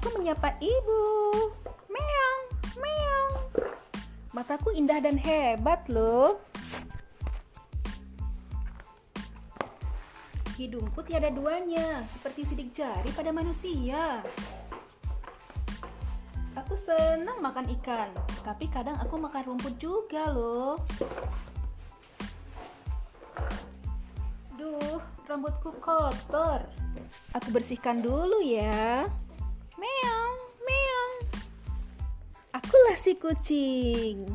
Aku menyapa ibu. Meong, meong. Mataku indah dan hebat loh. Hidungku tiada duanya, seperti sidik jari pada manusia. Aku senang makan ikan, tapi kadang aku makan rumput juga loh. Duh, rambutku kotor. Aku bersihkan dulu ya. Si kucing.